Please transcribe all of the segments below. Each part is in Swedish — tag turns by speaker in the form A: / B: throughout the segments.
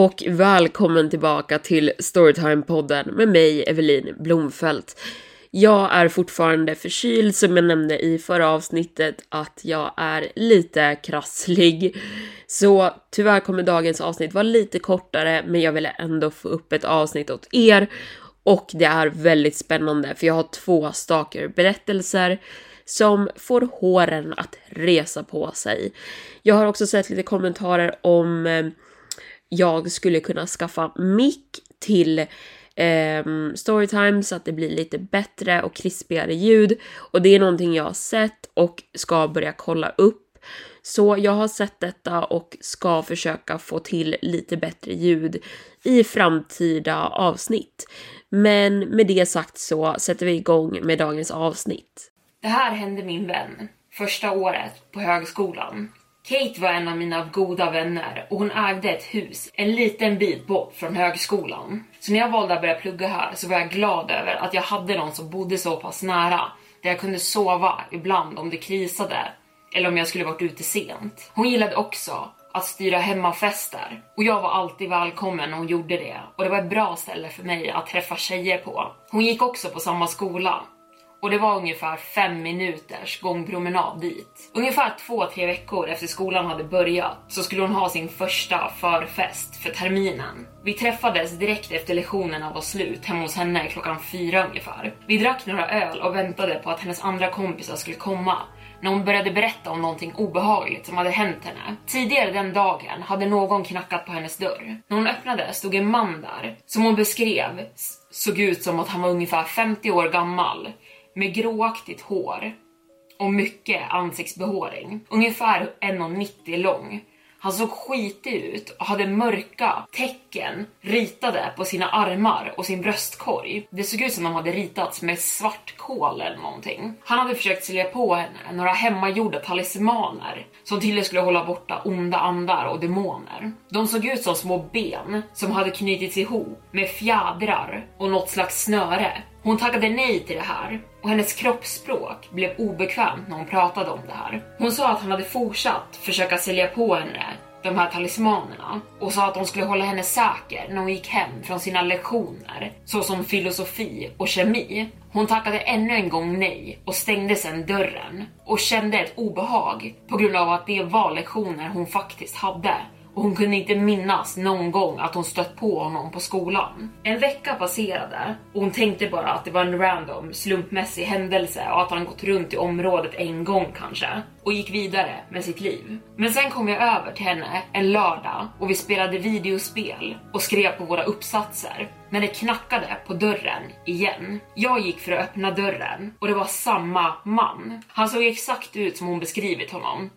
A: Och välkommen tillbaka till Storytime-podden med mig, Evelin Blomfelt. Jag är fortfarande förkyld som jag nämnde i förra avsnittet att jag är lite krasslig. Så tyvärr kommer dagens avsnitt vara lite kortare men jag ville ändå få upp ett avsnitt åt er. Och det är väldigt spännande för jag har två stalker-berättelser som får håren att resa på sig. Jag har också sett lite kommentarer om eh, jag skulle kunna skaffa mick till eh, Storytime så att det blir lite bättre och krispigare ljud. Och det är någonting jag har sett och ska börja kolla upp. Så jag har sett detta och ska försöka få till lite bättre ljud i framtida avsnitt. Men med det sagt så sätter vi igång med dagens avsnitt. Det här hände min vän första året på högskolan. Kate var en av mina goda vänner och hon ägde ett hus en liten bit bort från högskolan. Så när jag valde att börja plugga här så var jag glad över att jag hade någon som bodde så pass nära där jag kunde sova ibland om det krisade eller om jag skulle varit ute sent. Hon gillade också att styra hemmafester och jag var alltid välkommen när hon gjorde det och det var ett bra ställe för mig att träffa tjejer på. Hon gick också på samma skola och det var ungefär fem minuters gångpromenad dit. Ungefär två, tre veckor efter skolan hade börjat så skulle hon ha sin första förfest för terminen. Vi träffades direkt efter lektionerna var slut hemma hos henne klockan fyra ungefär. Vi drack några öl och väntade på att hennes andra kompisar skulle komma när hon började berätta om någonting obehagligt som hade hänt henne. Tidigare den dagen hade någon knackat på hennes dörr. När hon öppnade stod en man där som hon beskrev såg ut som att han var ungefär 50 år gammal med gråaktigt hår och mycket ansiktsbehåring. Ungefär 1,90 lång. Han såg skitig ut och hade mörka tecken ritade på sina armar och sin bröstkorg. Det såg ut som de hade ritats med svart kol eller någonting. Han hade försökt sälja på henne några hemmagjorda talismaner som tydligen skulle hålla borta onda andar och demoner. De såg ut som små ben som hade knutits ihop med fjädrar och något slags snöre. Hon tackade nej till det här och hennes kroppsspråk blev obekvämt när hon pratade om det här. Hon sa att han hade fortsatt försöka sälja på henne de här talismanerna och sa att de skulle hålla henne säker när hon gick hem från sina lektioner såsom filosofi och kemi. Hon tackade ännu en gång nej och stängde sedan dörren och kände ett obehag på grund av att det var lektioner hon faktiskt hade och hon kunde inte minnas någon gång att hon stött på honom på skolan. En vecka passerade och hon tänkte bara att det var en random slumpmässig händelse och att han gått runt i området en gång kanske och gick vidare med sitt liv. Men sen kom jag över till henne en lördag och vi spelade videospel och skrev på våra uppsatser när det knackade på dörren igen. Jag gick för att öppna dörren och det var samma man. Han såg exakt ut som hon beskrivit honom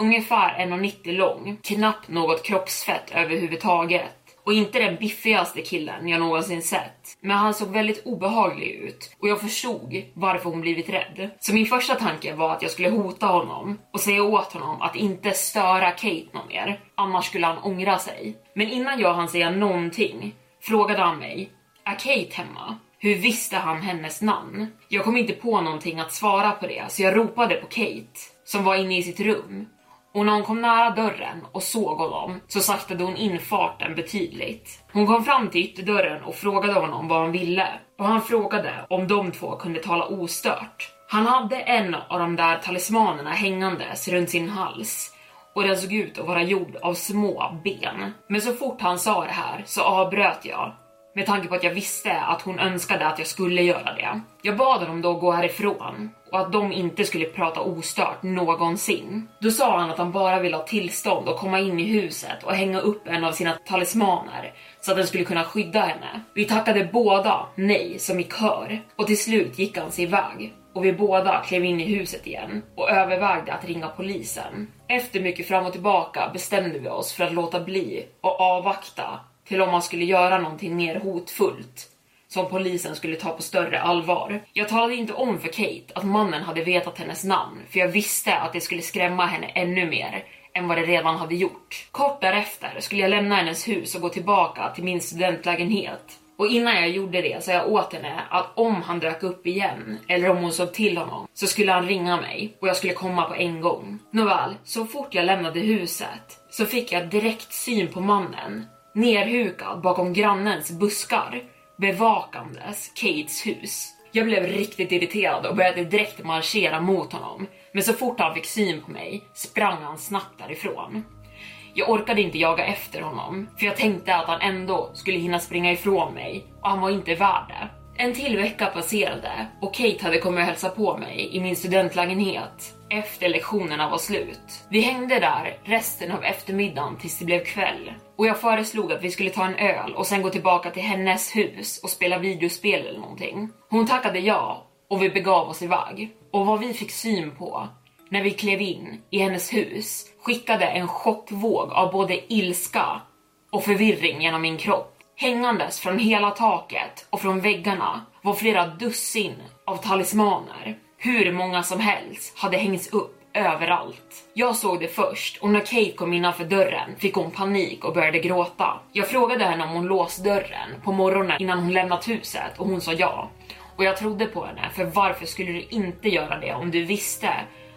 A: ungefär 1,90 lång, knappt något kroppsfett överhuvudtaget. Och inte den biffigaste killen jag någonsin sett. Men han såg väldigt obehaglig ut och jag förstod varför hon blivit rädd. Så min första tanke var att jag skulle hota honom och säga åt honom att inte störa Kate någon mer. Annars skulle han ångra sig. Men innan jag hann säga någonting frågade han mig, är Kate hemma? Hur visste han hennes namn? Jag kom inte på någonting att svara på det så jag ropade på Kate som var inne i sitt rum och när hon kom nära dörren och såg honom så saktade hon in farten betydligt. Hon kom fram till ytterdörren och frågade honom vad han ville. Och han frågade om de två kunde tala ostört. Han hade en av de där talismanerna hängandes runt sin hals och den såg ut att vara gjord av små ben. Men så fort han sa det här så avbröt jag med tanke på att jag visste att hon önskade att jag skulle göra det. Jag bad honom då gå härifrån och att de inte skulle prata ostört någonsin. Då sa han att han bara ville ha tillstånd att komma in i huset och hänga upp en av sina talismaner så att den skulle kunna skydda henne. Vi tackade båda nej som i kör och till slut gick han sig iväg och vi båda klev in i huset igen och övervägde att ringa polisen. Efter mycket fram och tillbaka bestämde vi oss för att låta bli och avvakta till om man skulle göra någonting mer hotfullt som polisen skulle ta på större allvar. Jag talade inte om för Kate att mannen hade vetat hennes namn för jag visste att det skulle skrämma henne ännu mer än vad det redan hade gjort. Kort därefter skulle jag lämna hennes hus och gå tillbaka till min studentlägenhet. Och innan jag gjorde det sa jag åt henne att om han dök upp igen eller om hon såg till honom så skulle han ringa mig och jag skulle komma på en gång. Nåväl, så fort jag lämnade huset så fick jag direkt syn på mannen nerhukad bakom grannens buskar bevakandes Kates hus. Jag blev riktigt irriterad och började direkt marschera mot honom. Men så fort han fick syn på mig sprang han snabbt därifrån. Jag orkade inte jaga efter honom, för jag tänkte att han ändå skulle hinna springa ifrån mig och han var inte värd det. En till vecka passerade och Kate hade kommit och hälsat på mig i min studentlägenhet efter lektionerna var slut. Vi hängde där resten av eftermiddagen tills det blev kväll och jag föreslog att vi skulle ta en öl och sen gå tillbaka till hennes hus och spela videospel eller någonting. Hon tackade ja och vi begav oss iväg. Och vad vi fick syn på när vi klev in i hennes hus skickade en chockvåg av både ilska och förvirring genom min kropp. Hängandes från hela taket och från väggarna var flera dussin av talismaner. Hur många som helst hade hängts upp överallt. Jag såg det först och när Kate kom innanför dörren fick hon panik och började gråta. Jag frågade henne om hon låst dörren på morgonen innan hon lämnat huset och hon sa ja. Och jag trodde på henne, för varför skulle du inte göra det om du visste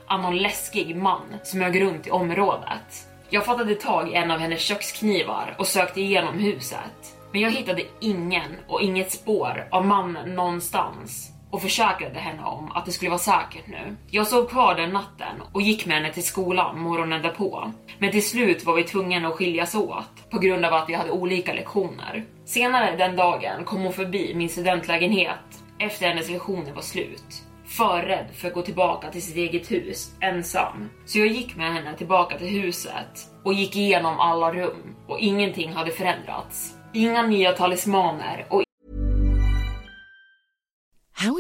A: att någon läskig man smög runt i området? Jag fattade tag i en av hennes köksknivar och sökte igenom huset. Men jag hittade ingen och inget spår av mannen någonstans och försäkrade henne om att det skulle vara säkert nu. Jag sov kvar den natten och gick med henne till skolan morgonen därpå. Men till slut var vi tvungna att skiljas åt på grund av att vi hade olika lektioner. Senare den dagen kom hon förbi min studentlägenhet efter hennes lektioner var slut. För rädd för att gå tillbaka till sitt eget hus ensam. Så jag gick med henne tillbaka till huset och gick igenom alla rum och ingenting hade förändrats. Inga nya talismaner och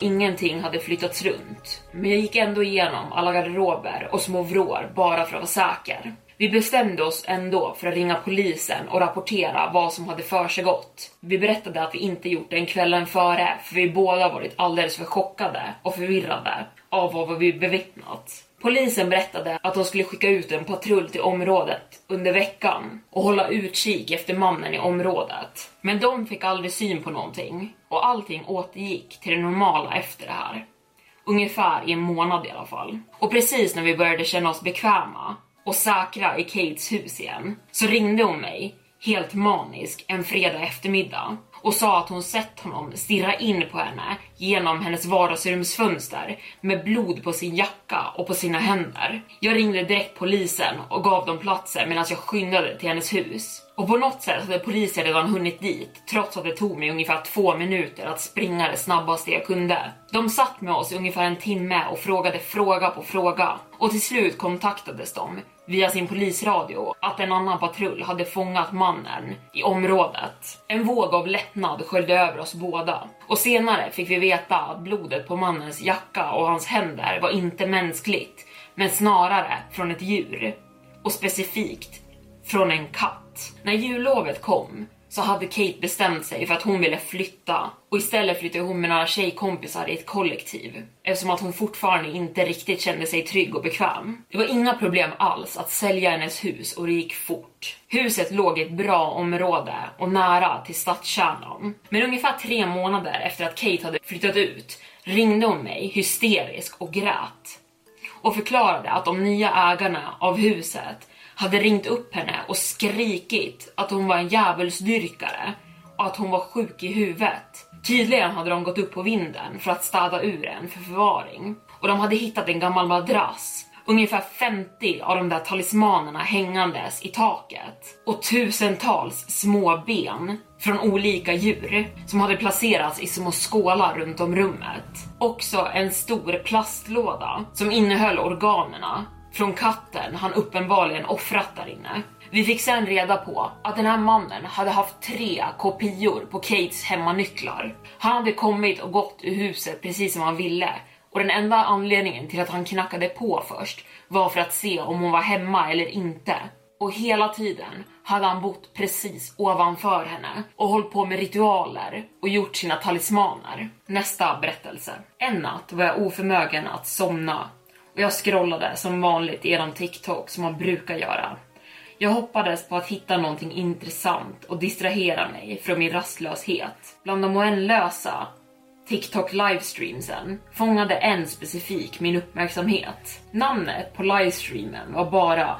A: Ingenting hade flyttats runt, men jag gick ändå igenom alla garderober och små vrår bara för att vara säker. Vi bestämde oss ändå för att ringa polisen och rapportera vad som hade försiggått. Vi berättade att vi inte gjort det en kvällen före, för vi båda varit alldeles för chockade och förvirrade av vad vi bevittnat. Polisen berättade att de skulle skicka ut en patrull till området under veckan och hålla utkik efter mannen i området. Men de fick aldrig syn på någonting och allting återgick till det normala efter det här. Ungefär i en månad i alla fall. Och precis när vi började känna oss bekväma och säkra i Kates hus igen så ringde hon mig helt manisk en fredag eftermiddag och sa att hon sett honom stirra in på henne genom hennes vardagsrumsfönster med blod på sin jacka och på sina händer. Jag ringde direkt polisen och gav dem platser medan jag skyndade till hennes hus. Och på något sätt hade polisen redan hunnit dit trots att det tog mig ungefär två minuter att springa det snabbaste jag kunde. De satt med oss i ungefär en timme och frågade fråga på fråga och till slut kontaktades de via sin polisradio att en annan patrull hade fångat mannen i området. En våg av lättnad sköljde över oss båda och senare fick vi veta att blodet på mannens jacka och hans händer var inte mänskligt, men snarare från ett djur och specifikt från en katt. När jullovet kom så hade Kate bestämt sig för att hon ville flytta och istället flyttade hon med några tjejkompisar i ett kollektiv eftersom att hon fortfarande inte riktigt kände sig trygg och bekväm. Det var inga problem alls att sälja hennes hus och det gick fort. Huset låg i ett bra område och nära till stadskärnan. Men ungefär tre månader efter att Kate hade flyttat ut ringde hon mig hysterisk och grät och förklarade att de nya ägarna av huset hade ringt upp henne och skrikit att hon var en djävulsdyrkare och att hon var sjuk i huvudet. Tydligen hade de gått upp på vinden för att städa ur en för förvaring och de hade hittat en gammal madrass ungefär 50 av de där talismanerna hängandes i taket och tusentals små ben från olika djur som hade placerats i små skålar runt om rummet. Också en stor plastlåda som innehöll organerna från katten han uppenbarligen offrat där inne. Vi fick sen reda på att den här mannen hade haft tre kopior på Kates hemmanycklar. Han hade kommit och gått ur huset precis som han ville och den enda anledningen till att han knackade på först var för att se om hon var hemma eller inte. Och hela tiden hade han bott precis ovanför henne och hållit på med ritualer och gjort sina talismaner. Nästa berättelse. En natt var jag oförmögen att somna jag scrollade som vanligt genom TikTok som man brukar göra. Jag hoppades på att hitta någonting intressant och distrahera mig från min rastlöshet. Bland de oändlösa TikTok livestreamsen fångade en specifik min uppmärksamhet. Namnet på livestreamen var bara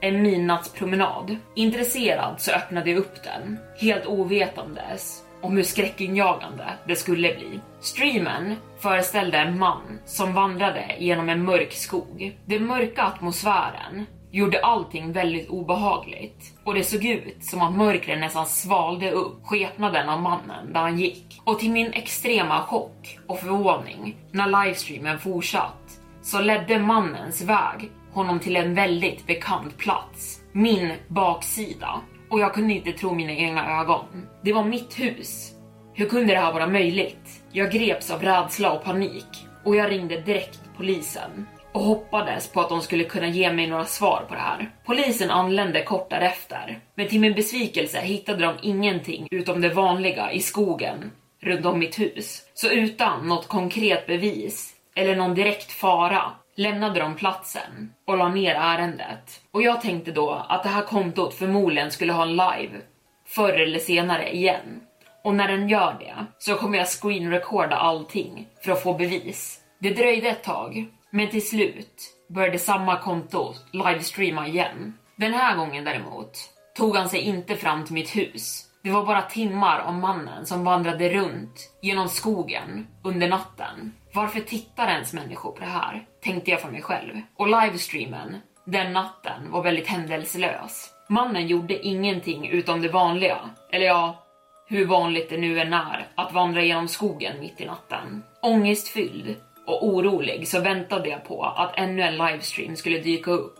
A: en midnattspromenad. Intresserad så öppnade jag upp den, helt ovetandes om hur skräckinjagande det skulle bli. Streamen föreställde en man som vandrade genom en mörk skog. Den mörka atmosfären gjorde allting väldigt obehagligt och det såg ut som att mörkret nästan svalde upp skepnaden av mannen där han gick. Och till min extrema chock och förvåning när livestreamen fortsatt så ledde mannens väg honom till en väldigt bekant plats. Min baksida. Och jag kunde inte tro mina egna ögon. Det var mitt hus. Hur kunde det här vara möjligt? Jag greps av rädsla och panik och jag ringde direkt polisen och hoppades på att de skulle kunna ge mig några svar på det här. Polisen anlände kort därefter, men till min besvikelse hittade de ingenting utom det vanliga i skogen runt om mitt hus. Så utan något konkret bevis eller någon direkt fara lämnade de platsen och la ner ärendet. Och jag tänkte då att det här kontot förmodligen skulle ha en live förr eller senare igen Och när den gör det så kommer jag screenrecorda allting för att få bevis. Det dröjde ett tag, men till slut började samma konto livestreama igen. Den här gången däremot tog han sig inte fram till mitt hus. Det var bara timmar om mannen som vandrade runt genom skogen under natten. Varför tittar ens människor på det här? Tänkte jag för mig själv. Och livestreamen den natten var väldigt händelselös. Mannen gjorde ingenting utom det vanliga. Eller ja, hur vanligt det nu än är att vandra genom skogen mitt i natten. Ångestfylld och orolig så väntade jag på att ännu en livestream skulle dyka upp.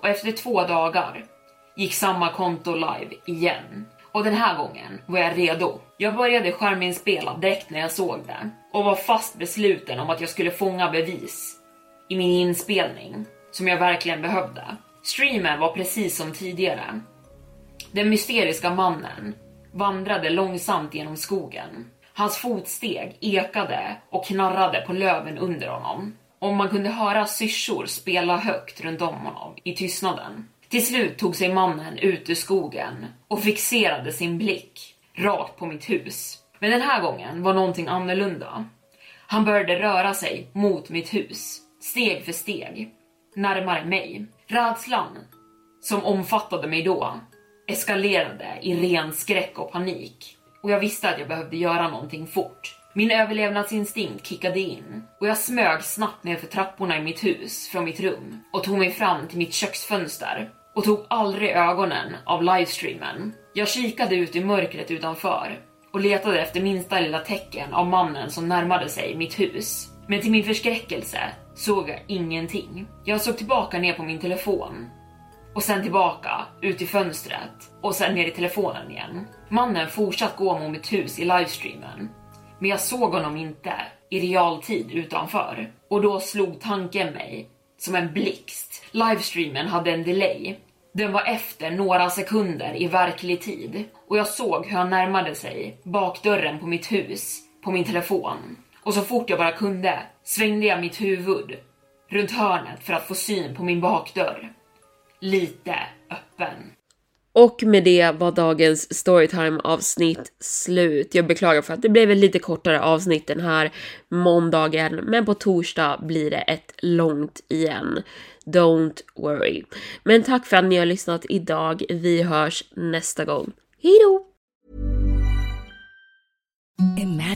A: Och efter två dagar gick samma konto live igen. Och den här gången var jag redo. Jag började skärminspela direkt när jag såg det och var fast besluten om att jag skulle fånga bevis i min inspelning som jag verkligen behövde. Streamen var precis som tidigare. Den mysteriska mannen vandrade långsamt genom skogen. Hans fotsteg ekade och knarrade på löven under honom och man kunde höra syrsor spela högt runt om honom i tystnaden. Till slut tog sig mannen ut ur skogen och fixerade sin blick rakt på mitt hus. Men den här gången var någonting annorlunda. Han började röra sig mot mitt hus, steg för steg, närmare mig. Rädslan som omfattade mig då eskalerade i ren skräck och panik och jag visste att jag behövde göra någonting fort. Min överlevnadsinstinkt kickade in och jag smög snabbt ner för trapporna i mitt hus från mitt rum och tog mig fram till mitt köksfönster och tog aldrig ögonen av livestreamen. Jag kikade ut i mörkret utanför och letade efter minsta lilla tecken av mannen som närmade sig mitt hus. Men till min förskräckelse såg jag ingenting. Jag såg tillbaka ner på min telefon och sen tillbaka ut i fönstret och sen ner i telefonen igen. Mannen fortsatte gå mot mitt hus i livestreamen, men jag såg honom inte i realtid utanför och då slog tanken mig som en blixt. Livestreamen hade en delay. Den var efter några sekunder i verklig tid och jag såg hur han närmade sig bakdörren på mitt hus på min telefon. Och så fort jag bara kunde svängde jag mitt huvud runt hörnet för att få syn på min bakdörr. Lite öppen.
B: Och med det var dagens storytime avsnitt slut. Jag beklagar för att det blev ett lite kortare avsnitt den här måndagen, men på torsdag blir det ett långt igen. Don't worry. Men tack för att ni har lyssnat idag. Vi hörs nästa gång. Hejdå!